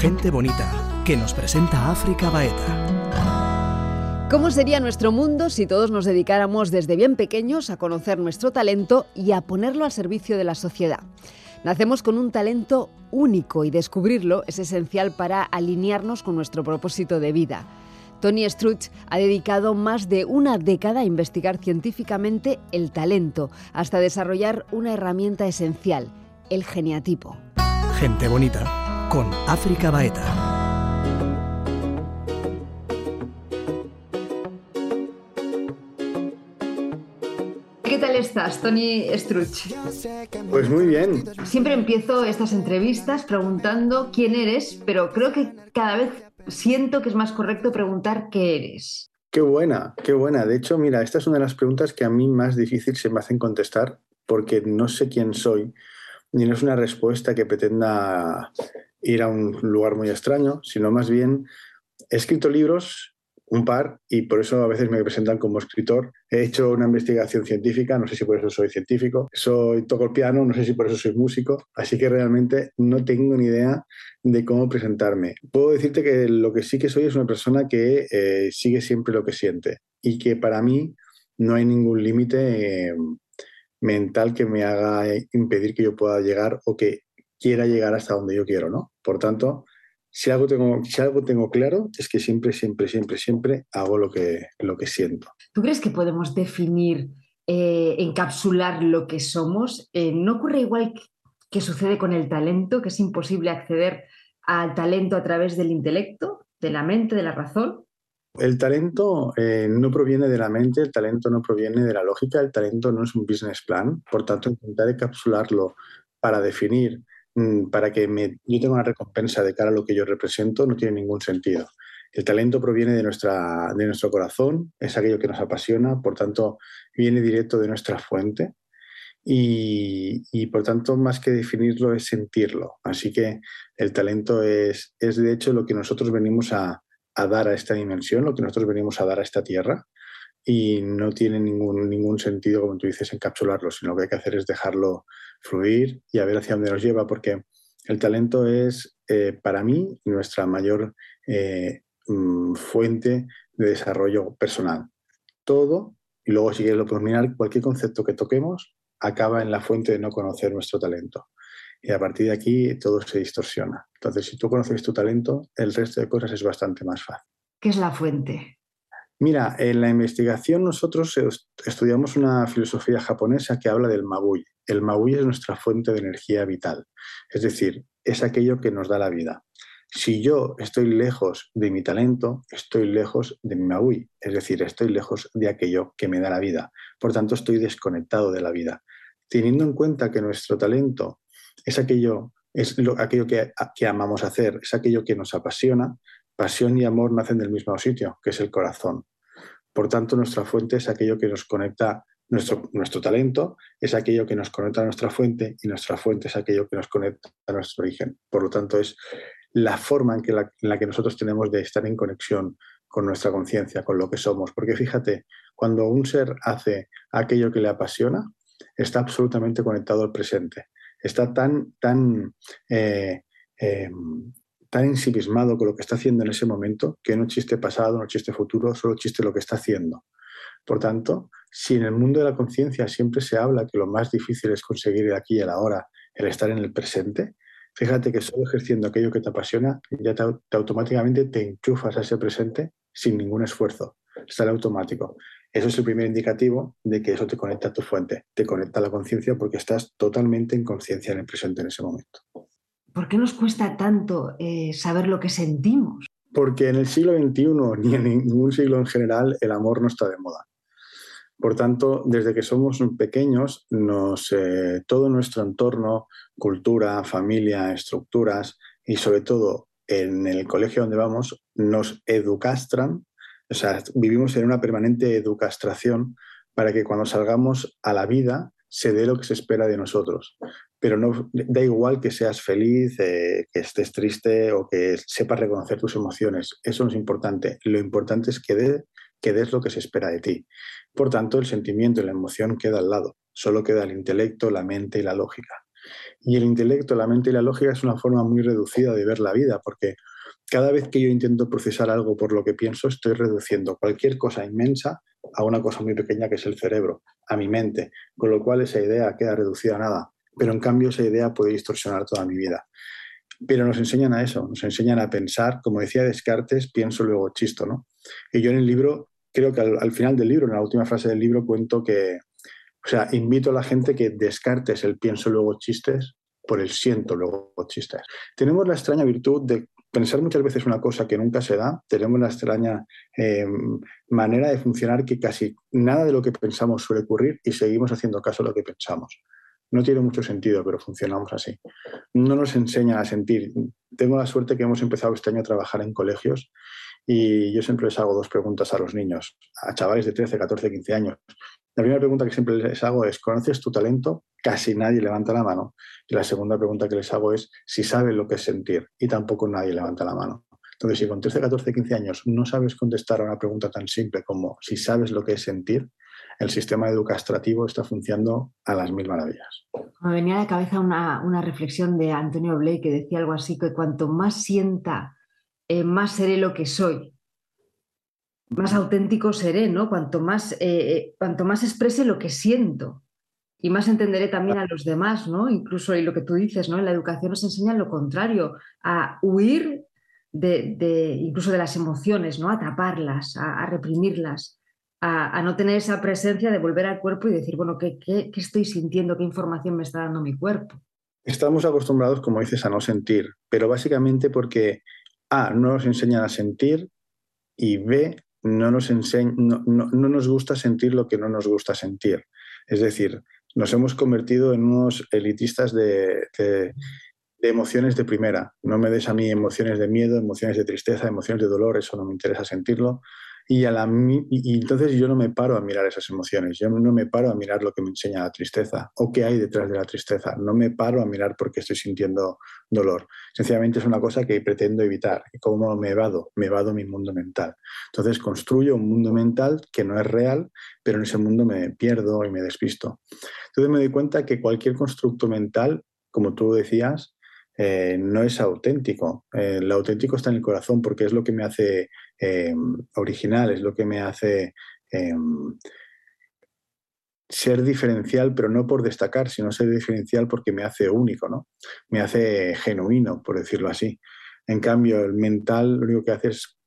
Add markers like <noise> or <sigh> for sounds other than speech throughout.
Gente bonita, que nos presenta África Baeta. ¿Cómo sería nuestro mundo si todos nos dedicáramos desde bien pequeños a conocer nuestro talento y a ponerlo al servicio de la sociedad? Nacemos con un talento único y descubrirlo es esencial para alinearnos con nuestro propósito de vida. Tony Struch ha dedicado más de una década a investigar científicamente el talento, hasta desarrollar una herramienta esencial, el geniatipo. Gente bonita con África Baeta. ¿Qué tal estás, Tony Struch? Pues muy bien. Siempre empiezo estas entrevistas preguntando quién eres, pero creo que cada vez siento que es más correcto preguntar qué eres. Qué buena, qué buena. De hecho, mira, esta es una de las preguntas que a mí más difícil se me hacen contestar porque no sé quién soy, ni no es una respuesta que pretenda ir a un lugar muy extraño, sino más bien he escrito libros, un par, y por eso a veces me presentan como escritor. He hecho una investigación científica, no sé si por eso soy científico. Soy, toco el piano, no sé si por eso soy músico. Así que realmente no tengo ni idea de cómo presentarme. Puedo decirte que lo que sí que soy es una persona que eh, sigue siempre lo que siente y que para mí no hay ningún límite eh, mental que me haga impedir que yo pueda llegar o que quiera llegar hasta donde yo quiero, ¿no? Por tanto, si algo tengo, si algo tengo claro es que siempre, siempre, siempre, siempre hago lo que, lo que siento. ¿Tú crees que podemos definir, eh, encapsular lo que somos? Eh, ¿No ocurre igual que sucede con el talento, que es imposible acceder al talento a través del intelecto, de la mente, de la razón? El talento eh, no proviene de la mente, el talento no proviene de la lógica, el talento no es un business plan, por tanto intentar encapsularlo para definir para que yo tenga una recompensa de cara a lo que yo represento no tiene ningún sentido. El talento proviene de, nuestra, de nuestro corazón, es aquello que nos apasiona, por tanto, viene directo de nuestra fuente y, por tanto, más que definirlo, es sentirlo. Así que el talento es, es de hecho lo que nosotros venimos a, a dar a esta dimensión, lo que nosotros venimos a dar a esta tierra y no tiene ningún, ningún sentido, como tú dices, encapsularlo, sino lo que hay que hacer es dejarlo fluir y a ver hacia dónde nos lleva, porque el talento es, eh, para mí, nuestra mayor eh, mm, fuente de desarrollo personal. Todo, y luego si quieres lo puedes mirar, cualquier concepto que toquemos acaba en la fuente de no conocer nuestro talento. Y a partir de aquí todo se distorsiona. Entonces, si tú conoces tu talento, el resto de cosas es bastante más fácil. ¿Qué es la fuente? Mira, en la investigación nosotros estudiamos una filosofía japonesa que habla del mabui. El mabui es nuestra fuente de energía vital, es decir, es aquello que nos da la vida. Si yo estoy lejos de mi talento, estoy lejos de mi mabui, es decir, estoy lejos de aquello que me da la vida. Por tanto, estoy desconectado de la vida. Teniendo en cuenta que nuestro talento es aquello, es que, que amamos hacer, es aquello que nos apasiona, pasión y amor nacen del mismo sitio, que es el corazón. Por tanto, nuestra fuente es aquello que nos conecta, nuestro, nuestro talento es aquello que nos conecta a nuestra fuente y nuestra fuente es aquello que nos conecta a nuestro origen. Por lo tanto, es la forma en, que en la que nosotros tenemos de estar en conexión con nuestra conciencia, con lo que somos. Porque fíjate, cuando un ser hace aquello que le apasiona, está absolutamente conectado al presente. Está tan, tan eh, em, tan ensimismado con lo que está haciendo en ese momento que no existe pasado, no existe futuro, solo existe lo que está haciendo. Por tanto, si en el mundo de la conciencia siempre se habla que lo más difícil es conseguir el aquí y el ahora, el estar en el presente, fíjate que solo ejerciendo aquello que te apasiona, ya te, automáticamente te enchufas a ese presente sin ningún esfuerzo. Sale automático. Eso es el primer indicativo de que eso te conecta a tu fuente, te conecta a la conciencia porque estás totalmente en conciencia en el presente en ese momento. ¿Por qué nos cuesta tanto eh, saber lo que sentimos? Porque en el siglo XXI, ni en ningún siglo en general, el amor no está de moda. Por tanto, desde que somos pequeños, eh, todo nuestro entorno, cultura, familia, estructuras y sobre todo en el colegio donde vamos, nos educastran, o sea, vivimos en una permanente educastración para que cuando salgamos a la vida se dé lo que se espera de nosotros pero no da igual que seas feliz, eh, que estés triste o que sepas reconocer tus emociones. Eso no es importante. Lo importante es que, que des lo que se espera de ti. Por tanto, el sentimiento y la emoción queda al lado. Solo queda el intelecto, la mente y la lógica. Y el intelecto, la mente y la lógica es una forma muy reducida de ver la vida, porque cada vez que yo intento procesar algo por lo que pienso, estoy reduciendo cualquier cosa inmensa a una cosa muy pequeña que es el cerebro, a mi mente, con lo cual esa idea queda reducida a nada. Pero en cambio esa idea puede distorsionar toda mi vida. Pero nos enseñan a eso, nos enseñan a pensar, como decía Descartes, pienso luego chisto, ¿no? Y yo en el libro, creo que al, final del libro, en la última frase del libro, cuento que, o sea, invito a la gente que descartes el pienso luego chistes por el siento luego chistes. Tenemos la extraña virtud de pensar muchas veces una cosa que nunca se da, tenemos la extraña eh, manera de funcionar que casi nada de lo que pensamos suele ocurrir y seguimos haciendo caso a lo que pensamos. No tiene mucho sentido, pero funcionamos así. No nos enseñan a sentir. Tengo la suerte que hemos empezado este año a trabajar en colegios y yo siempre les hago dos preguntas a los niños, a chavales de 13, 14, 15 años. La primera pregunta que siempre les hago es, ¿conoces tu talento? Casi nadie levanta la mano. Y la segunda pregunta que les hago es si saben lo que es sentir. Y tampoco nadie levanta la mano. Entonces, si con 13, 14, 15 años no sabes contestar a una pregunta tan simple como si sabes lo que es sentir, el sistema educativo está funcionando a las mil maravillas. Me venía a la cabeza una, reflexión de Antonio Blake que decía algo así, que cuanto más sienta, eh, más seré lo que soy. Más auténtico seré, ¿no? Cuanto más, eh, eh, cuanto más exprese lo que siento y más entenderé también a los demás, ¿no? Incluso y lo que tú dices, ¿no? En la educación nos enseña lo contrario, a huir de, incluso de las emociones, ¿no? A taparlas, a reprimirlas a, no tener esa presencia de volver al cuerpo y decir, bueno, ¿qué, estoy sintiendo? ¿Qué información me está dando mi cuerpo? Estamos acostumbrados, como dices, a no sentir, pero básicamente porque A, no nos enseñan a sentir y B, no nos, no, nos gusta sentir lo que no nos gusta sentir. Es decir, nos hemos convertido en unos elitistas de, de, emociones de primera. No me des a mí emociones de miedo, emociones de tristeza, emociones de dolor, eso no me interesa sentirlo. Y, entonces yo no me paro a mirar esas emociones, yo no me paro a mirar lo que me enseña la tristeza o qué hay detrás de la tristeza, no me paro a mirar por qué estoy sintiendo dolor. Sencillamente es una cosa que pretendo evitar. ¿Y cómo me evado? Me evado mi mundo mental. Entonces construyo un mundo mental que no es real, pero en ese mundo me pierdo y me despisto. Entonces me doy cuenta que cualquier constructo mental, como tú decías, eh, no es auténtico. Eh, lo auténtico está en el corazón porque es lo que me hace eh, original, es lo que me hace ser diferencial, pero no por destacar, sino ser diferencial porque me hace único, ¿no? Me hace genuino, por decirlo así. En cambio, el mental lo único que hace es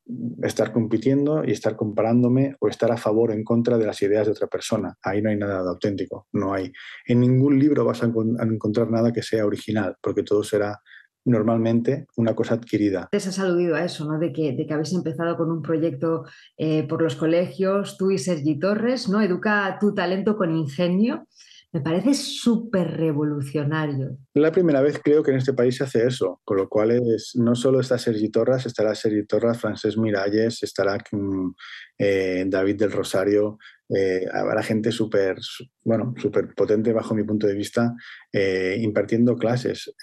estar compitiendo y estar comparándome o estar a favor o en contra de las ideas de otra persona. Ahí no hay nada de auténtico, no hay. En ningún libro vas a, encontrar nada que sea original, porque todo será normalmente una cosa adquirida. Te has aludido a eso, ¿no? De que, de que habéis empezado con un proyecto eh, por los colegios, tú y Sergi Torres, ¿no? Educa tu talento con ingenio. Me parece súper revolucionario. La primera vez creo que en este país se hace eso, con lo cual es, no solo está Sergi Torres, estará Sergi Torres, Francés Miralles, estará eh, David del Rosario, eh, habrá gente súper bueno, super potente bajo mi punto de vista eh, impartiendo clases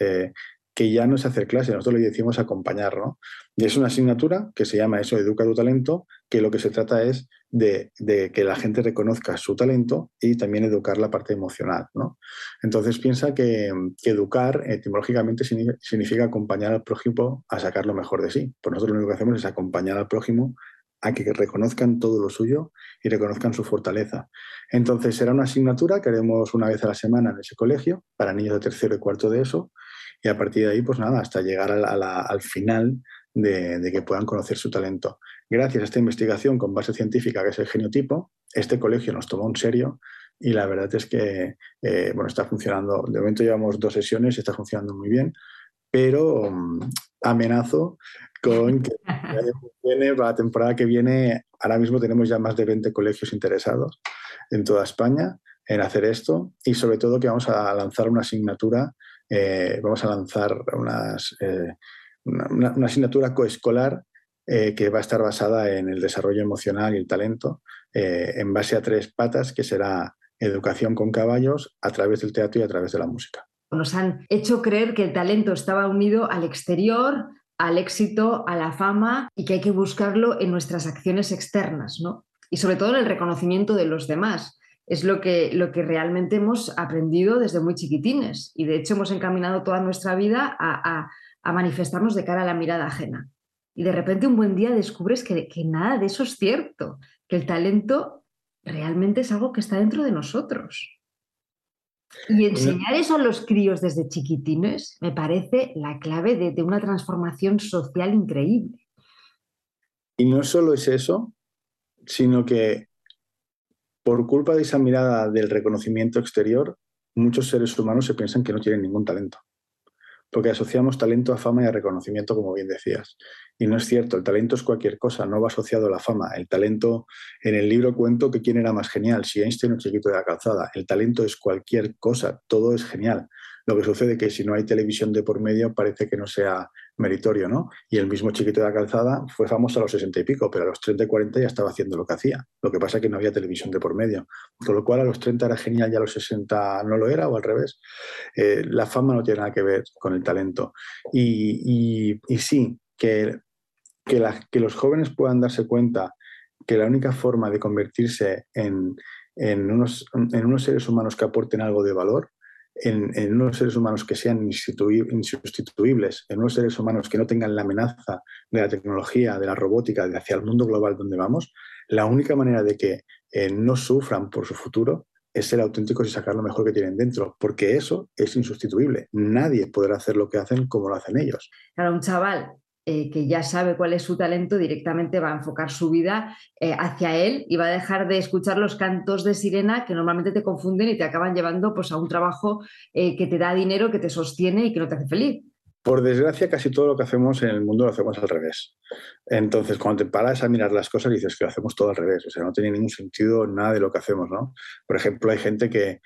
que ya no es hacer clase, nosotros le decimos acompañar, ¿no? Y es una asignatura que se llama eso, Educa tu talento, que lo que se trata es de, que la gente reconozca su talento y también educar la parte emocional, ¿no? Entonces piensa que, educar etimológicamente significa acompañar al prójimo a sacar lo mejor de sí. Pues nosotros lo único que hacemos es acompañar al prójimo a que reconozcan todo lo suyo y reconozcan su fortaleza. Entonces será una asignatura que haremos una vez a la semana en ese colegio para niños de tercero y cuarto de eso y a partir de ahí, pues nada, hasta llegar al final de, que puedan conocer su talento. Gracias a esta investigación con base científica, que es el genotipo, este colegio nos tomó en serio y la verdad es que eh, bueno, está funcionando. De momento llevamos dos sesiones y está funcionando muy bien, pero mm, amenazo con que para la temporada que viene, ahora mismo tenemos ya más de 20 colegios interesados en toda España en hacer esto y sobre todo que vamos a lanzar una asignatura eh, vamos a lanzar eh, una, asignatura coescolar eh, que va a estar basada en el desarrollo emocional y el talento, en base a tres patas, que será educación con caballos a través del teatro y a través de la música. Nos han hecho creer que el talento estaba unido al exterior, al éxito, a la fama y que hay que buscarlo en nuestras acciones externas, ¿no? Y sobre todo en el reconocimiento de los demás. Es lo que, lo que realmente hemos aprendido desde muy chiquitines y de hecho hemos encaminado toda nuestra vida a, manifestarnos de cara a la mirada ajena. Y de repente un buen día descubres que, que nada de eso es cierto, que el talento realmente es algo que está dentro de nosotros. Y enseñar eso a los críos desde chiquitines me parece la clave de, de, una transformación social increíble. Y no solo es eso, sino que por culpa de esa mirada del reconocimiento exterior, muchos seres humanos se piensan que no tienen ningún talento. Porque asociamos talento a fama y a reconocimiento, como bien decías. Y no es cierto, el talento es cualquier cosa, no va asociado a la fama. El talento, en el libro cuento que quién era más genial, si Einstein o Chiquito de la Calzada. El talento es cualquier cosa, todo es genial. Lo que sucede es que si no hay televisión de por medio parece que no sea meritorio, ¿no? Y el mismo chiquito de la calzada fue famoso a los 60 y pico, pero a los 30 y 40 ya estaba haciendo lo que hacía. Lo que pasa es que no había televisión de por medio. Con lo cual a los 30 era genial y a los 60 no lo era, o al revés. Eh, la fama no tiene nada que ver con el talento. Y, sí, que, que, los jóvenes puedan darse cuenta que la única forma de convertirse en, en, unos, en unos seres humanos que aporten algo de valor en, unos seres humanos que sean insustituibles, en unos seres humanos que no tengan la amenaza de la tecnología, de la robótica, de hacia el mundo global donde vamos, la única manera de que eh, no sufran por su futuro es ser auténticos y sacar lo mejor que tienen dentro, porque eso es insustituible. Nadie podrá hacer lo que hacen como lo hacen ellos. Para un chaval eh, que ya sabe cuál es su talento, directamente va a enfocar su vida eh, hacia él y va a dejar de escuchar los cantos de sirena que normalmente te confunden y te acaban llevando pues, a un trabajo eh, que te da dinero, que te sostiene y que no te hace feliz. Por desgracia, casi todo lo que hacemos en el mundo lo hacemos al revés. Entonces, cuando te paras a mirar las cosas, dices que lo hacemos todo al revés. O sea, no tiene ningún sentido nada de lo que hacemos, ¿no? Por ejemplo, hay gente que...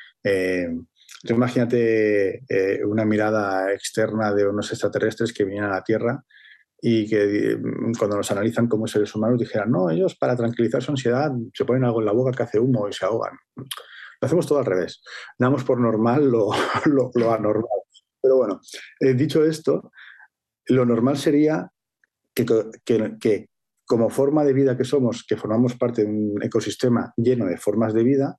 imagínate una mirada externa de unos extraterrestres que vienen a la Tierra y que mm, cuando nos analizan como seres humanos dijeran, no, ellos para tranquilizar su ansiedad se ponen algo en la boca que hace humo y se ahogan. Lo hacemos todo al revés. Damos por normal lo, <laughs> lo, anormal. Pero bueno, eh, dicho esto, lo normal sería que, que, que, como forma de vida que somos, que formamos parte de un ecosistema lleno de formas de vida,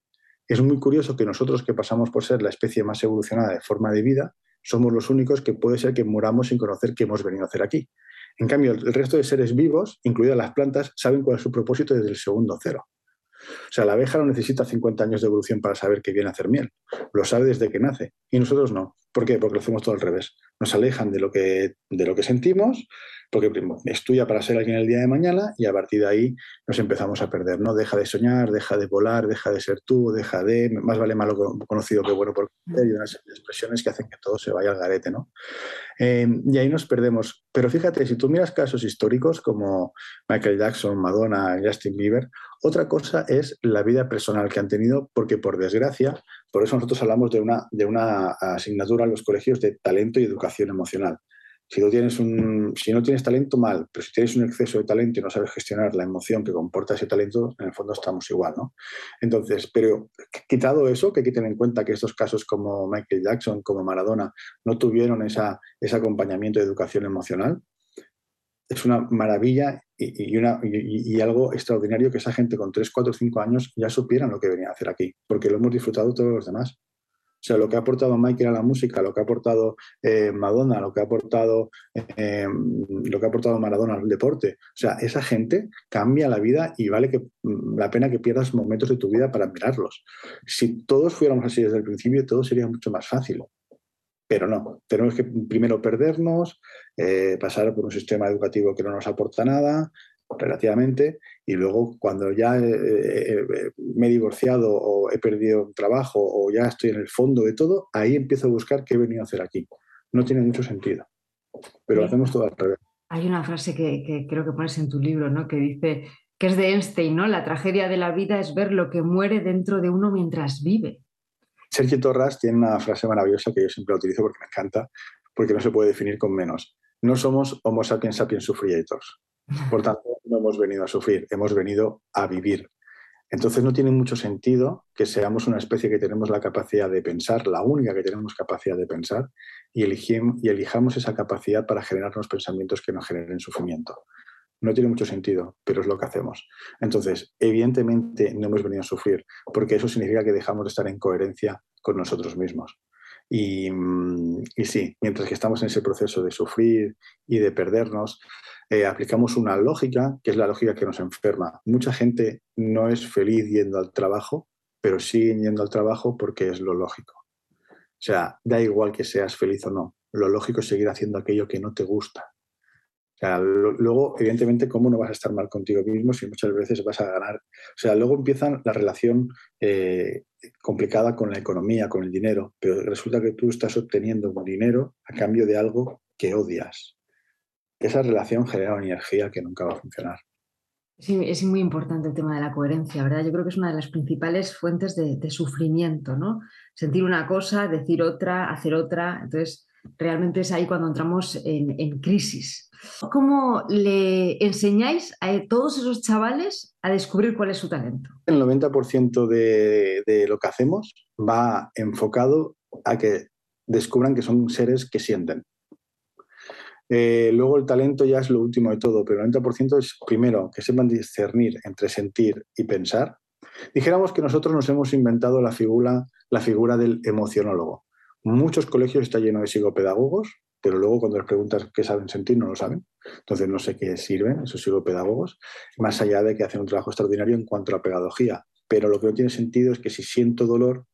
es muy curioso que nosotros que pasamos por ser la especie más evolucionada de forma de vida, somos los únicos que puede ser que muramos sin conocer qué hemos venido a hacer aquí. En cambio, el resto de seres vivos, incluidas las plantas, saben cuál es su propósito desde el segundo cero. O sea, la abeja no necesita 50 años de evolución para saber que viene a hacer miel. Lo sabe desde que nace. Y nosotros no. ¿Por qué? Porque lo hacemos todo al revés. Nos alejan de lo que, de lo que sentimos, porque primero estudia para ser alguien el día de mañana y a partir de ahí nos empezamos a perder. ¿no? Deja de soñar, deja de volar, deja de ser tú, deja de. Más vale malo conocido que bueno por y unas expresiones que hacen que todo se vaya al garete. ¿no? Eh, y ahí nos perdemos. Pero fíjate, si tú miras casos históricos como Michael Jackson, Madonna, Justin Bieber, otra cosa es la vida personal que han tenido, porque por desgracia, por eso nosotros hablamos de una, de una asignatura en los colegios de talento y educación emocional. Si, tienes un, si no tienes talento, mal, pero si tienes un exceso de talento y no sabes gestionar la emoción que comporta ese talento, en el fondo estamos igual, ¿no? Entonces, pero quitado eso, que hay que tener en cuenta que estos casos como Michael Jackson, como Maradona, no tuvieron esa, ese acompañamiento de educación emocional, es una maravilla y, una, y, algo extraordinario que esa gente con 3, 4, 5 años ya supieran lo que venía a hacer aquí, porque lo hemos disfrutado todos los demás. O sea, lo que ha aportado Michael a la música, lo que ha aportado eh, Madonna, lo que ha aportado, eh, lo que ha aportado Maradona al deporte. O sea, esa gente cambia la vida y vale que, mm, la pena que pierdas momentos de tu vida para mirarlos. Si todos fuéramos así desde el principio, todo sería mucho más fácil. Pero no, tenemos que primero perdernos, eh, pasar por un sistema educativo que no nos aporta nada, relativamente, y luego cuando ya eh, eh, me he divorciado o he perdido un trabajo o ya estoy en el fondo de todo, ahí empiezo a buscar qué he venido a hacer aquí. No tiene mucho sentido, pero lo hacemos todo al revés. Hay una frase que, creo que pones en tu libro, ¿no? que dice que es de Einstein, ¿no? La tragedia de la vida es ver lo que muere dentro de uno mientras vive. Sergio Torras tiene una frase maravillosa que yo siempre utilizo porque me encanta, porque no se puede definir con menos. No somos Homo sapiens sapiens sufriators. Por tanto, no hemos venido a sufrir, hemos venido a vivir. Entonces no tiene mucho sentido que seamos una especie que tenemos la capacidad de pensar, la única que tenemos capacidad de pensar, y, y elijamos esa capacidad para generarnos pensamientos que nos generen sufrimiento. No tiene mucho sentido, pero es lo que hacemos. Entonces, evidentemente no hemos venido a sufrir, porque eso significa que dejamos de estar en coherencia con nosotros mismos. Y, mm, sí, mientras que estamos en ese proceso de sufrir y de perdernos, eh, aplicamos una lógica que es la lógica que nos enferma. Mucha gente no es feliz yendo al trabajo, pero siguen yendo al trabajo porque es lo lógico. O sea, da igual que seas feliz o no, lo lógico es seguir haciendo aquello que no te gusta. Luego, evidentemente, ¿cómo no vas a estar mal contigo mismo si muchas veces vas a ganar? O sea, luego empieza la relación eh, complicada con la economía, con el dinero, pero resulta que tú estás obteniendo dinero a cambio de algo que odias. Esa relación genera una energía que nunca va a funcionar. Sí, es muy importante el tema de la coherencia, ¿verdad? Yo creo que es una de las principales fuentes de, de sufrimiento, ¿no? Sentir una cosa, decir otra, hacer otra. Entonces, realmente es ahí cuando entramos en, crisis. ¿Cómo le enseñáis a todos esos chavales a descubrir cuál es su talento? El 90% de, lo que hacemos va enfocado a que descubran que son seres que sienten. Eh, luego el talento ya es lo último de todo, pero el 90% es primero que sepan discernir entre sentir y pensar. Dijéramos que nosotros nos hemos inventado la figura, la figura del emocionólogo. Muchos colegios están llenos de psicopedagogos, pero luego cuando les preguntas qué saben sentir, no lo saben. Entonces no sé qué sirven esos psicopedagogos, más allá de que hacen un trabajo extraordinario en cuanto a pedagogía. Pero lo que no tiene sentido es que si siento dolor,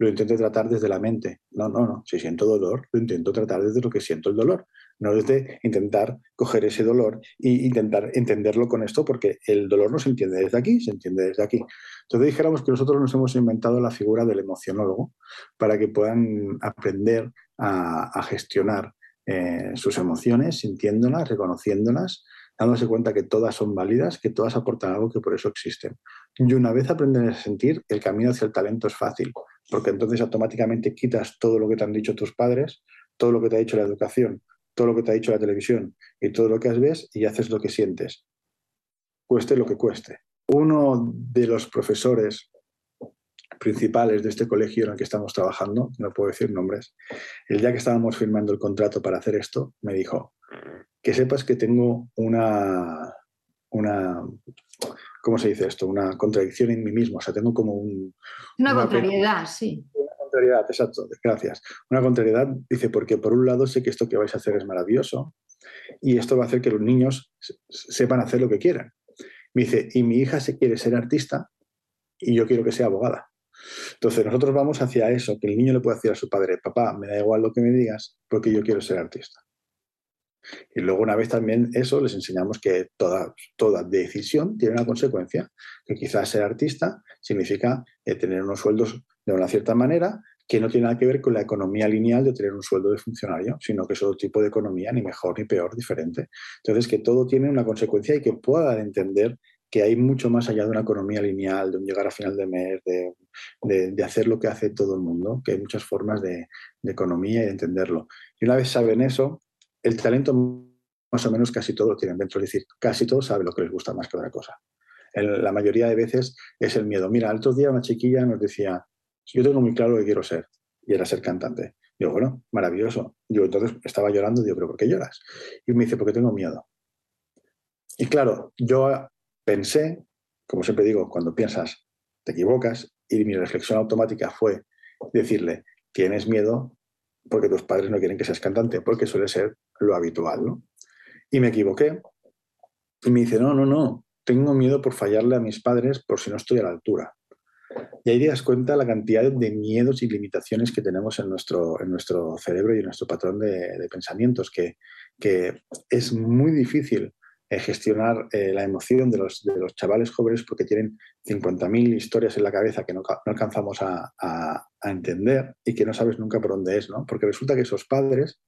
lo intento tratar desde la mente. No, no, no. Si siento dolor, lo intento tratar desde lo que siento el dolor. No desde intentar coger ese dolor e intentar entenderlo con esto, porque el dolor no se entiende desde aquí, se entiende desde aquí. Entonces dijéramos que nosotros nos hemos inventado la figura del emocionólogo para que puedan aprender a, gestionar eh, sus emociones, sintiéndolas, reconociéndolas, dándose cuenta que todas son válidas, que todas aportan algo, que por eso existen. Y una vez aprenden a sentir, el camino hacia el talento es fácil, porque entonces automáticamente quitas todo lo que te han dicho tus padres, todo lo que te ha dicho la educación, todo lo que te ha dicho la televisión y todo lo que has ves y haces lo que sientes, cueste lo que cueste. Uno de los profesores principales de este colegio en el que estamos trabajando, no puedo decir nombres, el día que estábamos firmando el contrato para hacer esto, me dijo, que sepas que tengo una, una ¿cómo se dice esto? Una contradicción en mí mismo, o sea, tengo como un... Una, contrariedad, sí. Contrariedad, exacto, gracias. Una contrariedad, dice, porque por un lado sé que esto que vais a hacer es maravilloso y esto va a hacer que los niños sepan hacer lo que quieran. Me dice, y mi hija se quiere ser artista y yo quiero que sea abogada. Entonces nosotros vamos hacia eso, que el niño le puede decir a su padre, papá, me da igual lo que me digas porque yo quiero ser artista. Y luego una vez también eso les enseñamos que toda, toda decisión tiene una consecuencia, que quizás ser artista significa eh, tener unos sueldos de una cierta manera que no tiene nada que ver con la economía lineal de tener un sueldo de funcionario, sino que es otro tipo de economía, ni mejor ni peor, diferente. Entonces, que todo tiene una consecuencia y que pueda entender que hay mucho más allá de una economía lineal, de un llegar a final de mes, de, hacer lo que hace todo el mundo, que hay muchas formas de, economía y de entenderlo. Y una vez saben eso, el talento más o menos casi todo lo tienen dentro, es decir, casi todos saben lo que les gusta más que otra cosa. la mayoría de veces es el miedo. Mira, el otro día una chiquilla nos decía, yo tengo muy claro lo que quiero ser, y era ser cantante. Digo, bueno, maravilloso. Yo entonces estaba llorando, digo, pero ¿por qué lloras? Y me dice, porque tengo miedo. Y claro, yo pensé, como siempre digo, cuando piensas, te equivocas, y mi reflexión automática fue decirle, tienes miedo porque tus padres no quieren que seas cantante, porque suele ser lo habitual, ¿no? Y me equivoqué. Y me dice, no, no, no, tengo miedo por fallarle a mis padres por si no estoy a la altura. Y ahí te das cuenta la cantidad de miedos y limitaciones que tenemos en nuestro, en nuestro cerebro y en nuestro patrón de, pensamientos, que, que, es muy difícil eh, gestionar eh, la emoción de los, de los, chavales jóvenes porque tienen 50.000 historias en la cabeza que no, no alcanzamos a, a, entender y que no sabes nunca por dónde es, ¿no? Porque resulta que esos padres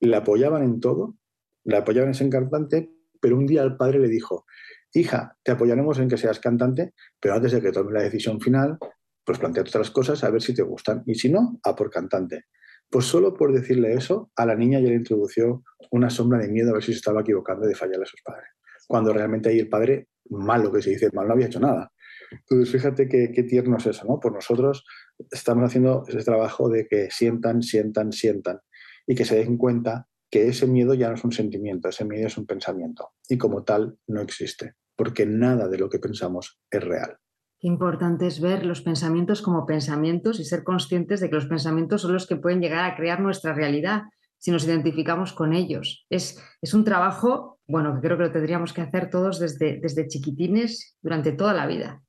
le apoyaban en todo, le apoyaban en ser cantante, pero un día el padre le dijo, hija, te apoyaremos en que seas cantante, pero antes de que tome la decisión final, pues plantea otras cosas a ver si te gustan. Y si no, a por cantante. Pues solo por decirle eso, a la niña ya le introdució una sombra de miedo a ver si se estaba equivocando de fallarle a sus padres. Cuando realmente ahí el padre, malo que se dice, mal no había hecho nada. Entonces, fíjate qué, tierno es eso, ¿no? Por nosotros estamos haciendo ese trabajo de que sientan, sientan, sientan y que se den cuenta que ese miedo ya no es un sentimiento, ese miedo es un pensamiento y como tal no existe, porque nada de lo que pensamos es real. Qué importante es ver los pensamientos como pensamientos y ser conscientes de que los pensamientos son los que pueden llegar a crear nuestra realidad si nos identificamos con ellos. Es, es un trabajo, bueno, que creo que lo tendríamos que hacer todos desde, desde chiquitines durante toda la vida.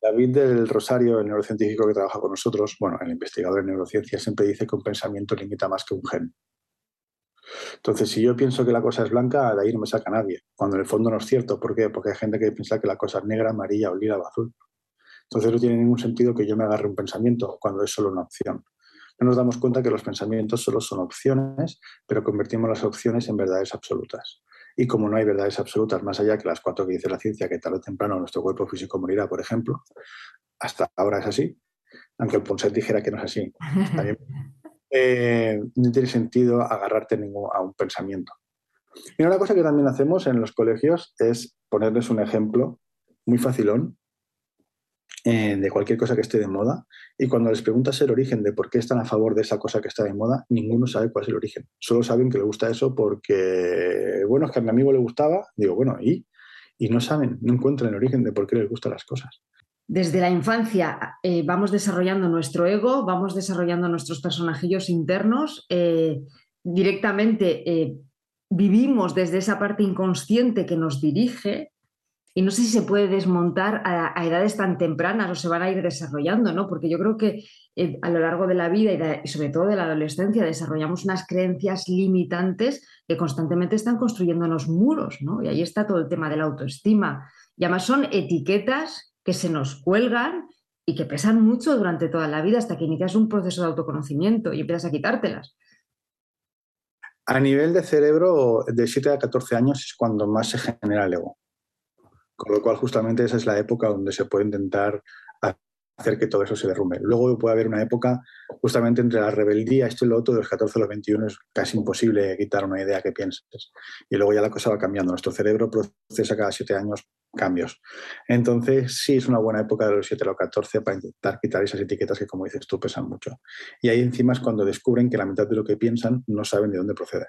David del Rosario, el neurocientífico que trabaja con nosotros, bueno, el investigador en neurociencia, siempre dice que un pensamiento limita más que un gen. Entonces, si yo pienso que la cosa es blanca, de ahí no me saca nadie, cuando en el fondo no es cierto. ¿Por qué? Porque hay gente que piensa que la cosa es negra, amarilla o lila o azul. Entonces no tiene ningún sentido que yo me agarre un pensamiento cuando es solo una opción. No nos damos cuenta que los pensamientos solo son opciones, pero convertimos las opciones en verdades absolutas. Y como no hay verdades absolutas más allá que las cuatro que dice la ciencia, que tarde o temprano nuestro cuerpo físico morirá, por ejemplo, hasta ahora es así, aunque el Ponset dijera que no es así. <laughs> Eh, no tiene sentido agarrarte a un pensamiento. Y una cosa que también hacemos en los colegios es ponerles un ejemplo muy facilón eh, de cualquier cosa que esté de moda y cuando les preguntas el origen de por qué están a favor de esa cosa que está de moda, ninguno sabe cuál es el origen. Solo saben que le gusta eso porque, bueno, es que a mi amigo le gustaba, digo, bueno, ¿y? Y no saben, no encuentran el origen de por qué les gustan las cosas desde la infancia eh, vamos desarrollando nuestro ego, vamos desarrollando nuestros personajillos internos, eh, directamente eh, vivimos desde esa parte inconsciente que nos dirige y no sé si se puede desmontar a, edades tan tempranas o se van a ir desarrollando, ¿no? Porque yo creo que a lo largo de la vida y, sobre todo de la adolescencia desarrollamos unas creencias limitantes que constantemente están construyendo los muros, ¿no? Y ahí está todo el tema de la autoestima. Y además son etiquetas que se nos cuelgan y que pesan mucho durante toda la vida hasta que inicias un proceso de autoconocimiento y empiezas a quitártelas. A nivel de cerebro, de 7 a 14 años es cuando más se genera el ego. Con lo cual, justamente esa es la época donde se puede intentar hacer que todo eso se derrumbe. Luego puede haber una época justamente entre la rebeldía, esto y lo otro, de los 14 a los 21 es casi imposible quitar una idea que pienses. Y luego ya la cosa va cambiando. Nuestro cerebro procesa cada 7 años cambios. Entonces, sí es una buena época de los 7 a los 14 para intentar quitar esas etiquetas que, como dices tú, pesan mucho. Y ahí encima es cuando descubren que la mitad de lo que piensan no saben de dónde procede.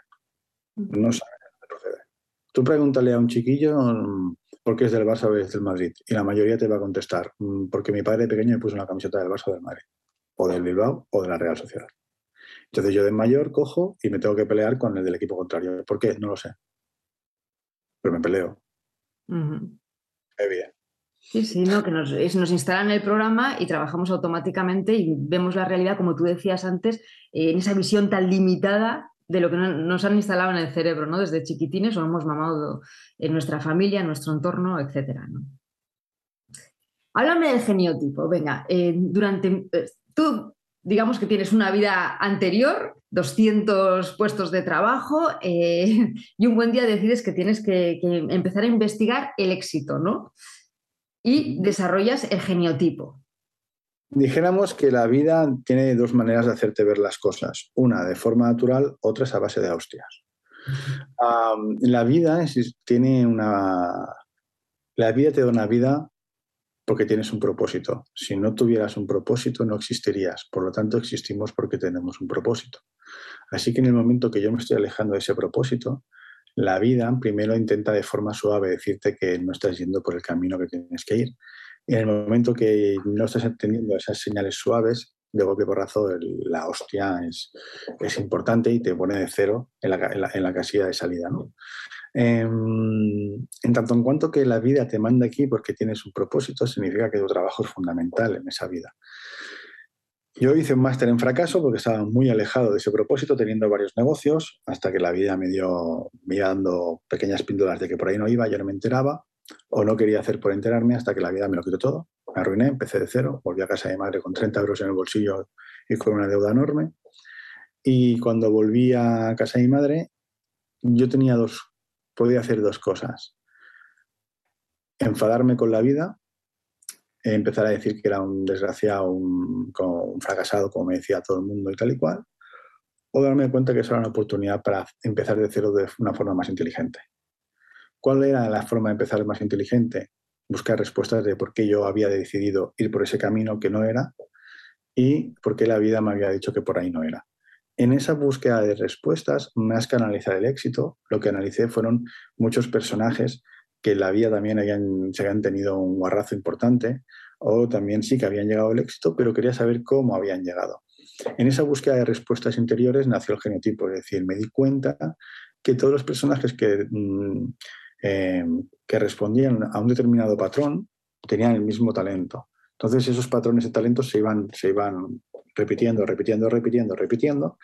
No saben de dónde procede. Tú pregúntale a un chiquillo por qué es del Barça o es del Madrid. Y la mayoría te va a contestar, mm, porque mi padre pequeño me puso una camiseta del Barça o del Madrid. O del Bilbao o de la Real Sociedad. Entonces yo de mayor cojo y me tengo que pelear con el del equipo contrario. ¿Por qué? No lo sé. Pero me peleo bien. Sí, sí, no, que nos, nos, instalan el programa y trabajamos automáticamente y vemos la realidad, como tú decías antes, en esa visión tan limitada de lo que nos han instalado en el cerebro, ¿no? Desde chiquitines o hemos mamado en nuestra familia, en nuestro entorno, etc. Háblame del geniotipo. Venga, eh, durante. Eh, tú, digamos que tienes una vida anterior, 200 puestos de trabajo, eh, <laughs> y un buen día decides que tienes que, empezar a investigar el éxito, ¿no? Y desarrollas el geniotipo. Dijéramos que la vida tiene dos maneras de hacerte ver las cosas. Una de forma natural, otra es a base de hostias. la vida tiene una... La vida te da una vida porque tienes un propósito. Si no tuvieras un propósito, no existirías. Por lo tanto, existimos porque tenemos un propósito. Así que en el momento que yo me estoy alejando de ese propósito, la vida primero intenta de forma suave decirte que no estás yendo por el camino que tienes que ir. En el momento que no estás entendiendo esas señales suaves, de golpe porrazo, la hostia es, es importante y te pone de cero en la, en la casilla de salida. ¿no? Em, en tanto en cuanto que la vida te manda aquí porque tienes un propósito, significa que tu trabajo es fundamental en esa vida. Yo hice un máster en fracaso porque estaba muy alejado de ese propósito, teniendo varios negocios, hasta que la vida me dio, me iba dando pequeñas píndolas de que por ahí no iba, yo no me enteraba, o no quería hacer por enterarme, hasta que la vida me lo quitó todo. Me arruiné, empecé de cero, volví a casa de madre con 30 euros en el bolsillo y con una deuda enorme. Y cuando volví a casa de madre, yo tenía dos podía hacer dos cosas. Enfadarme con la vida, empezar a decir que era un desgraciado, un, un fracasado, como me decía todo el mundo y tal y cual, o darme cuenta que eso era una oportunidad para empezar de cero de una forma más inteligente. ¿Cuál era la forma de empezar más inteligente? Buscar respuestas de por qué yo había decidido ir por ese camino que no era y por qué la vida me había dicho que por ahí no era. En esa búsqueda de respuestas, más que analizar el éxito, lo que analicé fueron muchos personajes que en la vida también habían, se habían tenido un guarrazo importante, o también sí que habían llegado al éxito, pero quería saber cómo habían llegado. En esa búsqueda de respuestas interiores nació el genotipo, es decir, me di cuenta que todos los personajes que, mm, eh, que respondían a un determinado patrón tenían el mismo talento. Entonces esos patrones de talento se iban, se iban repitiendo, repitiendo, repitiendo, repitiendo,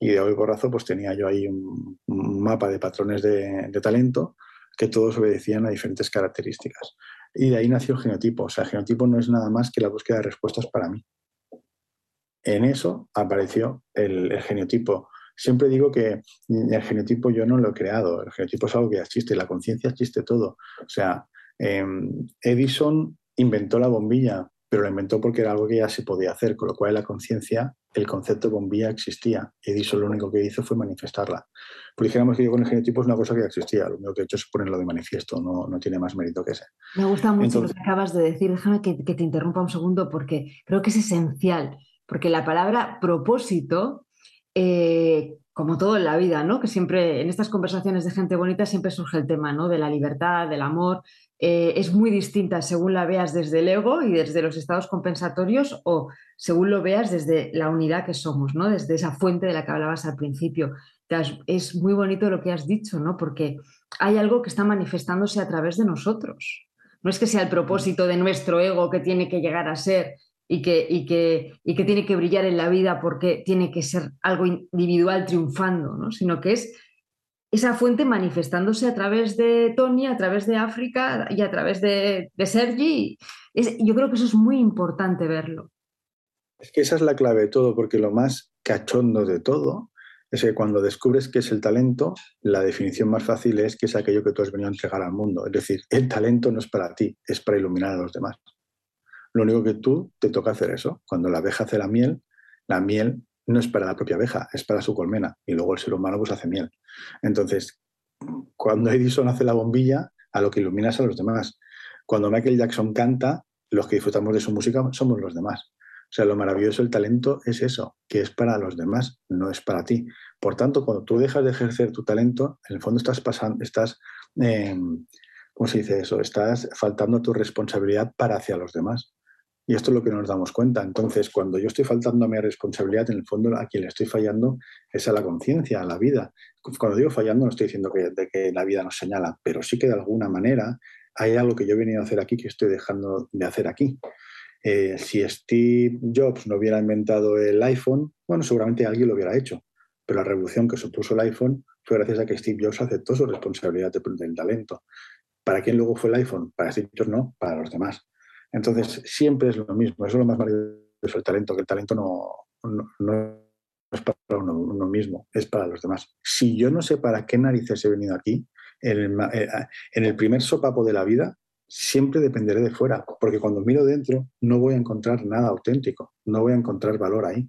y de hoy borrazo pues tenía yo ahí un, mapa de patrones de, de, talento que todos obedecían a diferentes características. Y de ahí nació el genotipo. O sea, el genotipo no es nada más que la búsqueda de respuestas para mí. En eso apareció el, el genotipo. Siempre digo que el genotipo yo no lo he creado, el genotipo es algo que existe, la conciencia existe todo. O sea, eh, Edison inventó la bombilla, pero lo inventó porque era algo que ya se podía hacer, con lo cual la conciencia, el concepto de bombilla existía. Edison lo único que hizo fue manifestarla. Pues dijéramos que yo con el genotipo es una cosa que ya existía, lo único que he hecho es ponerlo de manifiesto, no, no tiene más mérito que ese. Me gusta mucho lo que acabas de decir, déjame que, que te interrumpa un segundo porque creo que es esencial, porque la palabra propósito eh, como todo en la vida, ¿no? Que siempre en estas conversaciones de gente bonita siempre surge el tema, ¿no? De la libertad, del amor, eh, es muy distinta según la veas desde el ego y desde los estados compensatorios o según lo veas desde la unidad que somos, ¿no? desde esa fuente de la que hablabas al principio. Es muy bonito lo que has dicho, ¿no? porque hay algo que está manifestándose a través de nosotros. No es que sea el propósito de nuestro ego que tiene que llegar a ser y que, tiene que brillar en la vida porque tiene que ser algo individual triunfando, ¿no? sino que es esa fuente manifestándose a través de Tony, a través de África y a través de, de Sergi. Es, yo creo que eso es muy importante verlo. Es que esa es la clave de todo, porque lo más cachondo de todo es que cuando descubres qué es el talento, la definición más fácil es que es aquello que tú has venido a entregar al mundo. Es decir, el talento no es para ti, es para iluminar a los demás. Lo único que tú te toca hacer eso. Cuando la abeja hace la miel, la miel no es para la propia abeja, es para su colmena. Y luego el ser humano pues hace miel. Entonces, cuando Edison hace la bombilla, a lo que iluminas a los demás. Cuando Michael Jackson canta, los que disfrutamos de su música somos los demás. O sea, lo maravilloso del talento es eso, que es para los demás, no es para ti. Por tanto, cuando tú dejas de ejercer tu talento, en el fondo estás pasando, estás, eh, ¿cómo se dice eso? Estás faltando tu responsabilidad para hacia los demás. Y esto es lo que nos damos cuenta. Entonces, cuando yo estoy faltando a mi responsabilidad, en el fondo a quien le estoy fallando es a la conciencia, a la vida. Cuando digo fallando no estoy diciendo que, la vida nos señala, pero sí que de alguna manera hay algo que yo he venido a hacer aquí que estoy dejando de hacer aquí. Eh, si Steve Jobs no hubiera inventado el iPhone, bueno, seguramente alguien lo hubiera hecho, pero la revolución que supuso el iPhone fue gracias a que Steve Jobs aceptó su responsabilidad del talento. ¿Para quién luego fue el iPhone? Para Steve Jobs no, para los demás. Entonces, siempre es lo mismo. Eso es lo más maravilloso del talento, que el talento no, es para uno, mismo, es para los demás. Si yo no sé para qué narices he venido aquí, en el, eh, en el primer sopapo de la vida, siempre dependeré de fuera, porque cuando miro dentro no voy a encontrar nada auténtico, no voy a encontrar valor ahí.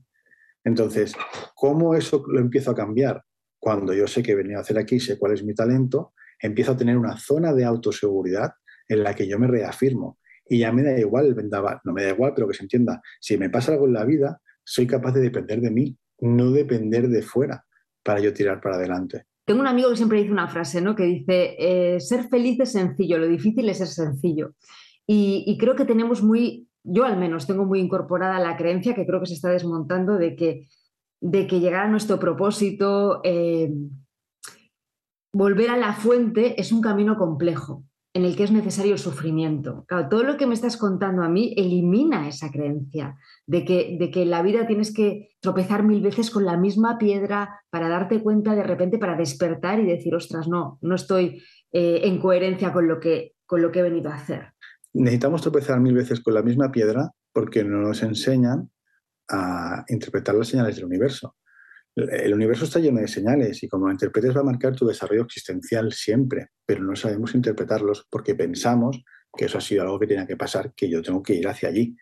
Entonces, ¿cómo eso lo empiezo a cambiar? Cuando yo sé que he venido a hacer aquí, sé cuál es mi talento, empiezo a tener una zona de autoseguridad en la que yo me reafirmo y ya me da igual el vendaval, no me da igual, pero que se entienda, si me pasa algo en la vida, soy capaz de depender de mí, no depender de fuera para yo tirar para adelante. Tengo un amigo que siempre dice una frase, ¿no? Que dice, eh, ser feliz es sencillo, lo difícil es ser sencillo. Y, creo que tenemos muy, yo al menos tengo muy incorporada la creencia que creo que se está desmontando de que, de que llegar a nuestro propósito, eh, volver a la fuente es un camino complejo en el que es necesario el sufrimiento. Todo lo que me estás contando a mí elimina esa creencia de que, de que en la vida tienes que tropezar mil veces con la misma piedra para darte cuenta de repente, para despertar y decir, ostras, no, no estoy eh, en coherencia con lo, que, con lo que he venido a hacer. Necesitamos tropezar mil veces con la misma piedra porque no nos enseñan a interpretar las señales del universo el universo está lleno de señales y como lo interpretes va a marcar tu desarrollo existencial siempre, pero no sabemos interpretarlos porque pensamos que eso ha sido algo que tenía que pasar, que yo tengo que ir hacia allí.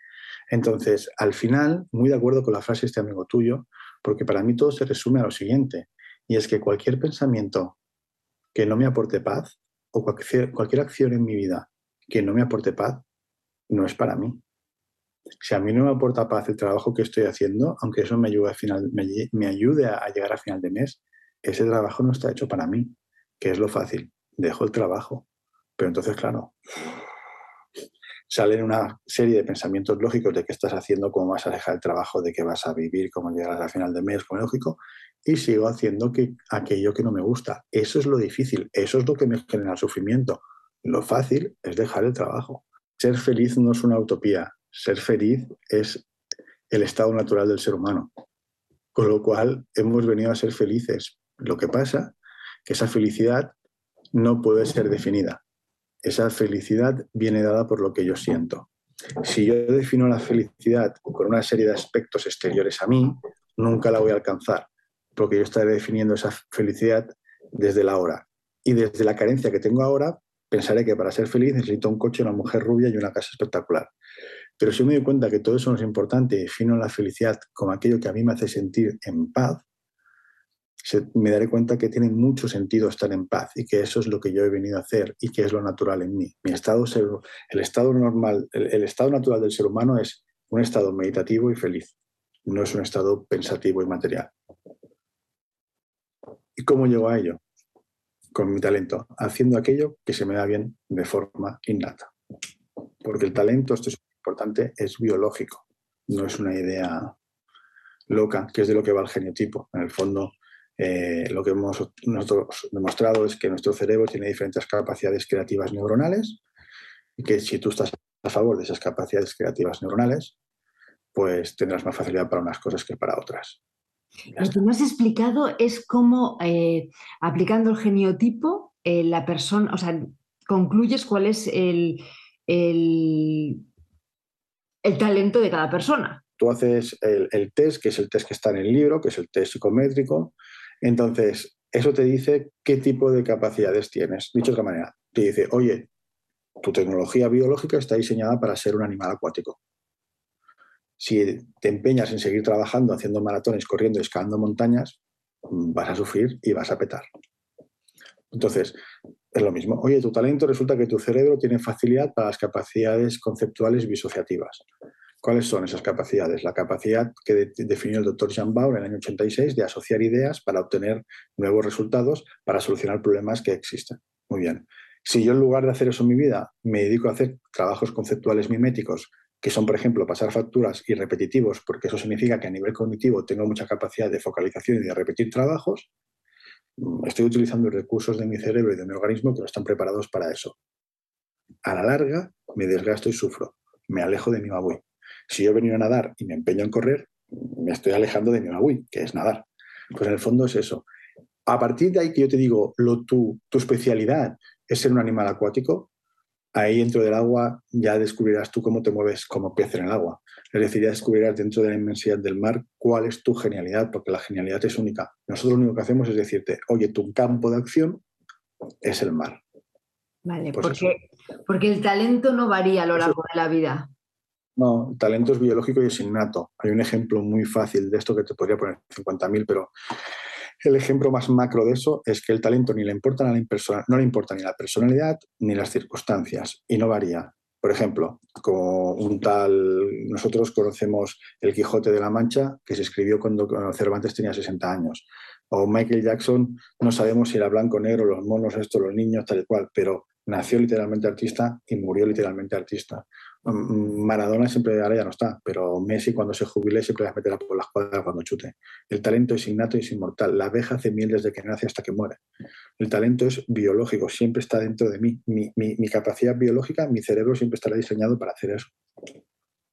Entonces, al final, muy de acuerdo con la frase de este amigo tuyo, porque para mí todo se resume a lo siguiente, y es que cualquier pensamiento que no me aporte paz o cualquier, cualquier acción en mi vida que no me aporte paz, no es para mí. Si a mí no me aporta paz el trabajo que estoy haciendo, aunque eso me ayude, final, me, ayude a, llegar a final de mes, ese trabajo no está hecho para mí, que es lo fácil. Dejo el trabajo. Pero entonces, claro, salen una serie de pensamientos lógicos de qué estás haciendo, cómo vas a dejar el trabajo, de qué vas a vivir, cómo llegarás a final de mes, como lógico, y sigo haciendo que, aquello que no me gusta. Eso es lo difícil, eso es lo que me genera sufrimiento. Lo fácil es dejar el trabajo. Ser feliz no es una utopía, ser feliz es el estado natural del ser humano. Con lo cual hemos venido a ser felices. Lo que pasa que esa felicidad no puede ser definida. Esa felicidad viene dada por lo que yo siento. Si yo defino la felicidad con una serie de aspectos exteriores a mí, nunca la voy a alcanzar porque yo estaré definiendo esa felicidad desde la hora. Y desde la carencia que tengo ahora, pensaré que para ser feliz necesito un coche, una mujer rubia y una casa espectacular. Pero si me doy cuenta que todo eso no es importante y defino la felicidad como aquello que a mí me hace sentir en paz, me daré cuenta que tiene mucho sentido estar en paz y que eso es lo que yo he venido a hacer y que es lo natural en mí. Mi estado, el estado normal, estado natural del ser humano es un estado meditativo y feliz, no es un estado pensativo y material. ¿Y cómo llego a ello? Con mi talento, haciendo aquello que se me da bien de forma innata. Porque el talento, esto es importante, es biológico, no es una idea loca, que es de lo que va el genotipo. En el fondo, eh, lo que hemos nosotros demostrado es que nuestro cerebro tiene diferentes capacidades creativas neuronales y que si tú estás a favor de esas capacidades creativas neuronales, pues tendrás más facilidad para unas cosas que para otras. Lo que me has explicado es cómo, eh, aplicando el geniotipo, eh, la persona, o sea, concluyes cuál es el, el, talento de cada persona. Tú haces el, test, que es el test que está en el libro, que es el test psicométrico. Entonces, eso te dice qué tipo de capacidades tienes. Dicho de otra manera, te dice, oye, tu tecnología biológica está diseñada para ser un animal acuático si te empeñas en seguir trabajando, haciendo maratones, corriendo, escalando montañas, vas a sufrir y vas a petar. Entonces, es lo mismo. Oye, tu talento resulta que tu cerebro tiene facilidad para las capacidades conceptuales disociativas. ¿Cuáles son esas capacidades? La capacidad que definió el doctor Jean Bauer en el año 86 de asociar ideas para obtener nuevos resultados, para solucionar problemas que existen. Muy bien. Si yo en lugar de hacer eso en mi vida me dedico a hacer trabajos conceptuales miméticos que son, por ejemplo, pasar facturas y repetitivos, porque eso significa que a nivel cognitivo tengo mucha capacidad de focalización y de repetir trabajos, estoy utilizando recursos de mi cerebro y de mi organismo que no están preparados para eso. A la larga, me desgasto y sufro, me alejo de mi babui. Si yo he venido a nadar y me empeño en correr, me estoy alejando de mi babui, que es nadar. Pues en el fondo es eso. A partir de ahí que yo te digo, lo, tu, tu especialidad es ser un animal acuático, ahí dentro del agua ya descubrirás tú cómo te mueves como pez en el agua. Es decir, ya descubrirás dentro de la inmensidad del mar cuál es tu genialidad, porque la genialidad es única. Nosotros lo único que hacemos es decirte, oye, tu campo de acción es el mar. Vale, pues porque, porque el talento no varía a lo largo de la vida. No, el talento es biológico y es innato. Hay un ejemplo muy fácil de esto que te podría poner 50.000, pero el ejemplo más macro de eso es que el talento ni le importa a la persona, no le importa ni la personalidad ni las circunstancias y no varía. Por ejemplo, como un tal, nosotros conocemos El Quijote de la Mancha, que se escribió cuando Cervantes tenía 60 años. O Michael Jackson, no sabemos si era blanco, negro, los monos, esto, los niños, tal y cual, pero nació literalmente artista y murió literalmente artista. Mm, Maradona siempre, ahora ya no está, pero Messi cuando se jubile siempre las meterá por las cuadras cuando chute. El talento es innato y es inmortal. La abeja hace miel desde que nace hasta que muere. El talento es biológico, siempre está dentro de mí. Mi, mi capacidad biológica, mi cerebro siempre estará diseñado para hacer eso.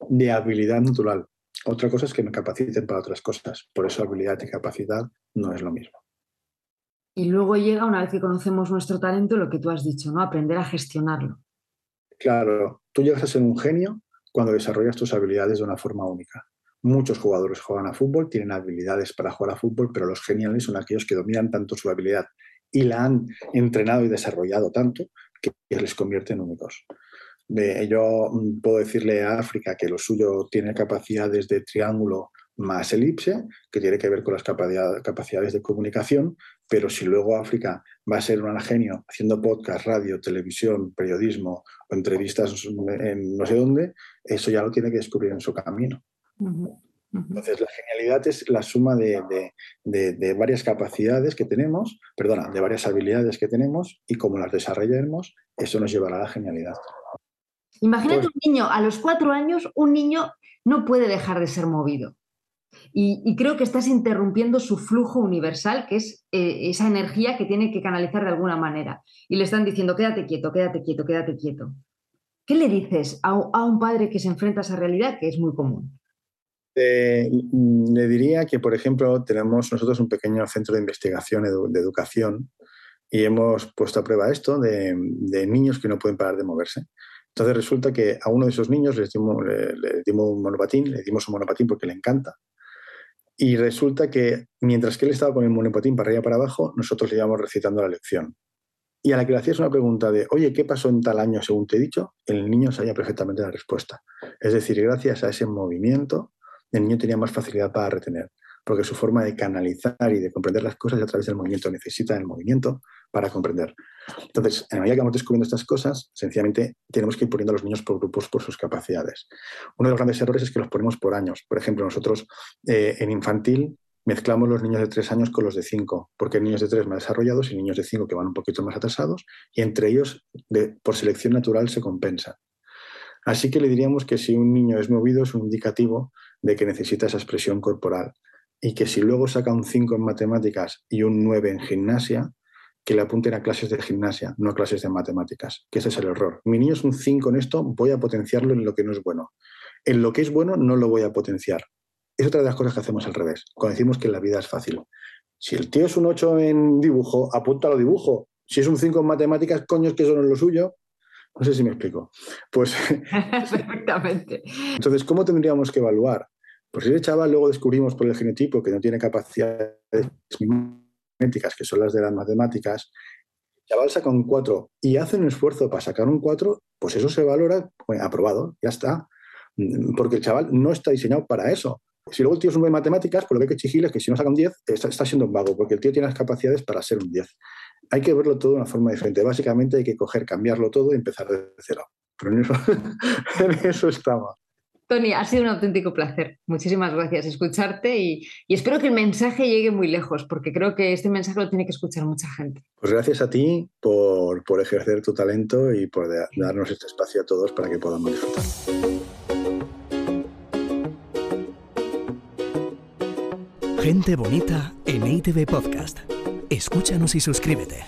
De habilidad natural. Otra cosa es que me capaciten para otras cosas. Por eso habilidad y capacidad no es lo mismo. Y luego llega, una vez que conocemos nuestro talento, lo que tú has dicho, ¿no? Aprender a gestionarlo. Claro, tú llegas a ser un genio cuando desarrollas tus habilidades de una forma única. Muchos jugadores juegan a fútbol, tienen habilidades para jugar a fútbol, pero los geniales son aquellos que dominan tanto su habilidad y la han entrenado y desarrollado tanto que les convierte en únicos. yo mm, puedo decirle a África que lo suyo tiene capacidades de triángulo más elipse, que tiene que ver con las capacidades de comunicación, pero si luego África va a ser un genio haciendo podcast, radio, televisión, periodismo o entrevistas en no sé dónde, eso ya lo tiene que descubrir en su camino. Entonces, la genialidad es la suma de, varias capacidades que tenemos, perdona, de varias habilidades que tenemos y como las desarrollemos, eso nos llevará a la genialidad. Imagínate pues un niño, a los cuatro años, un niño no puede dejar de ser movido. Y, creo que estás interrumpiendo su flujo universal, que es eh, esa energía que tiene que canalizar de alguna manera. Y le están diciendo, quédate quieto, quédate quieto, quédate quieto. ¿Qué le dices a, un padre que se enfrenta a esa realidad, que es muy común? Eh, le diría que, por ejemplo, tenemos nosotros un pequeño centro de investigación de educación y hemos puesto a prueba esto de, niños que no pueden parar de moverse. Entonces resulta que a uno de esos niños le, dimos un monopatín, le dimos un monopatín porque le encanta. Y resulta que mientras que él estaba con el monopatín para arriba para abajo, nosotros le íbamos recitando la lección. Y a la que le hacías una pregunta de, oye, ¿qué pasó en tal año según te he dicho? El niño sabía perfectamente la respuesta. Es decir, gracias a ese movimiento, el niño tenía más facilidad para retener, porque su forma de canalizar y de comprender las cosas a través del movimiento necesita el movimiento para comprender. Entonces, en la medida que vamos descubriendo estas cosas, sencillamente tenemos que ir poniendo a los niños por grupos por sus capacidades. Uno de los grandes errores es que los ponemos por años. Por ejemplo, nosotros eh, en infantil mezclamos los niños de tres años con los de cinco, porque hay niños de tres más desarrollados y niños de cinco que van un poquito más atrasados, y entre ellos, por selección natural, se compensan. Así que le diríamos que si un niño es movido es un indicativo de que necesita esa expresión corporal y que si luego saca un 5 en matemáticas y un 9 en gimnasia, que le apunten a clases de gimnasia, no a clases de matemáticas, que ese es el error. Mi niño es un 5 en esto, voy a potenciarlo en lo que no es bueno. En lo que es bueno no lo voy a potenciar. Es otra de las cosas que hacemos al revés, cuando decimos que la vida es fácil. Si el tío es un 8 en dibujo, apúntalo dibujo. Si es un 5 en matemáticas, coño, es que eso no es lo suyo. No sé si me explico. Pues. <laughs> <laughs> Perfectamente. Entonces, ¿cómo tendríamos que evaluar? Pues si ese chaval luego descubrimos por el genotipo que no tiene capacidades que son las de las matemáticas, el chaval saca un 4 y hace un esfuerzo para sacar un 4, pues eso se valora, pues, aprobado, ya está. Porque el chaval no está diseñado para eso. Si luego el tío es un buen matemáticas, pues lo que hay que exigirle es que si no saca un 10, está, está, siendo un vago, porque el tío tiene las capacidades para ser un 10 hay que verlo todo de una forma diferente. Básicamente hay que coger, cambiarlo todo y empezar de cero. Pero en eso, <laughs> en eso estamos. Tony, ha sido un auténtico placer. Muchísimas gracias escucharte y, espero que el mensaje llegue muy lejos, porque creo que este mensaje lo tiene que escuchar mucha gente. Pues gracias a ti por, por ejercer tu talento y por darnos este espacio a todos para que podamos disfrutar. Gente bonita en ITV Podcast. Escúchanos y suscríbete.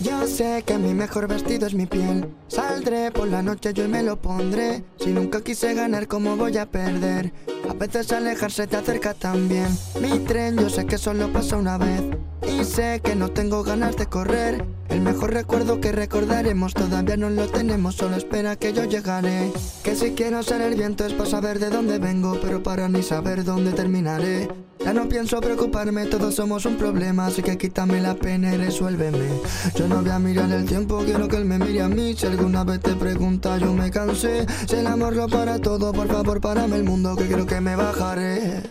Yo sé que mi mejor vestido es mi piel. Saldré por la noche yo y me lo pondré. Si nunca quise ganar, ¿cómo voy a perder? A veces alejarse te acerca también. Mi tren yo sé que solo pasa una vez. Y sé que no tengo ganas de correr. El mejor recuerdo que recordaremos todavía no lo tenemos, solo espera que yo llegaré. Que si quiero ser el viento es para saber de dónde vengo, pero para ni saber dónde terminaré. Ya no pienso preocuparme, todos somos un problema, así que quítame la pena y resuélveme. Yo no voy a mirar el tiempo, quiero que él me mire a mí. Si alguna vez te pregunta, yo me cansé. Si el amor lo para todo, por favor, párame el mundo, que creo que me bajaré.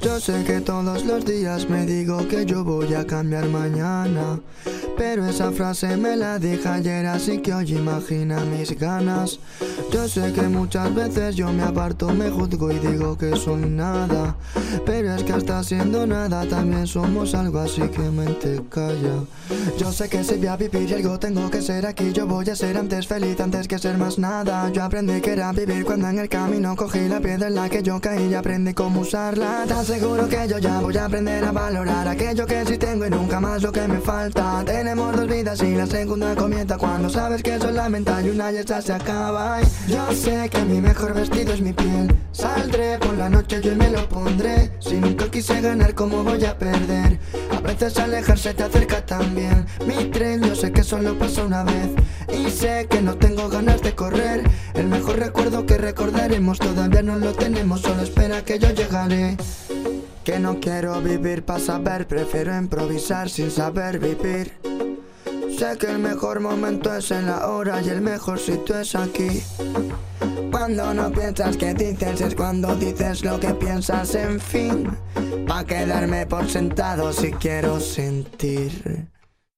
Yo sé que todos los días me digo que yo voy a cambiar mañana. Pero esa frase me la dije ayer, así que hoy imagina mis ganas. Yo sé que muchas veces yo me aparto, me juzgo y digo que soy nada. Pero es que hasta siendo nada también somos algo, así que mente calla. Yo sé que si voy a vivir y algo tengo que ser aquí, yo voy a ser antes feliz antes que ser más nada. Yo aprendí que era vivir cuando en el camino cogí la piedra en la que yo caí y aprendí cómo usarla seguro que yo ya voy a aprender a valorar aquello que sí tengo y nunca más lo que me falta. Tenemos dos vidas y la segunda comienza cuando sabes que solamente hay una y esta se acaba. yo sé que mi mejor vestido es mi piel. Saldré por la noche yo me lo pondré. Si nunca quise ganar, ¿cómo voy a perder? Veces alejarse te acerca también. Mi tren yo sé que solo pasa una vez. Y sé que no tengo ganas de correr. El mejor recuerdo que recordaremos todavía no lo tenemos, solo espera que yo llegaré. Que no quiero vivir para saber, prefiero improvisar sin saber vivir. Sé que el mejor momento es en la hora y el mejor sitio es aquí. Cuando no piensas que dices es cuando dices lo que piensas, en fin. Pa' quedarme por sentado si quiero sentir.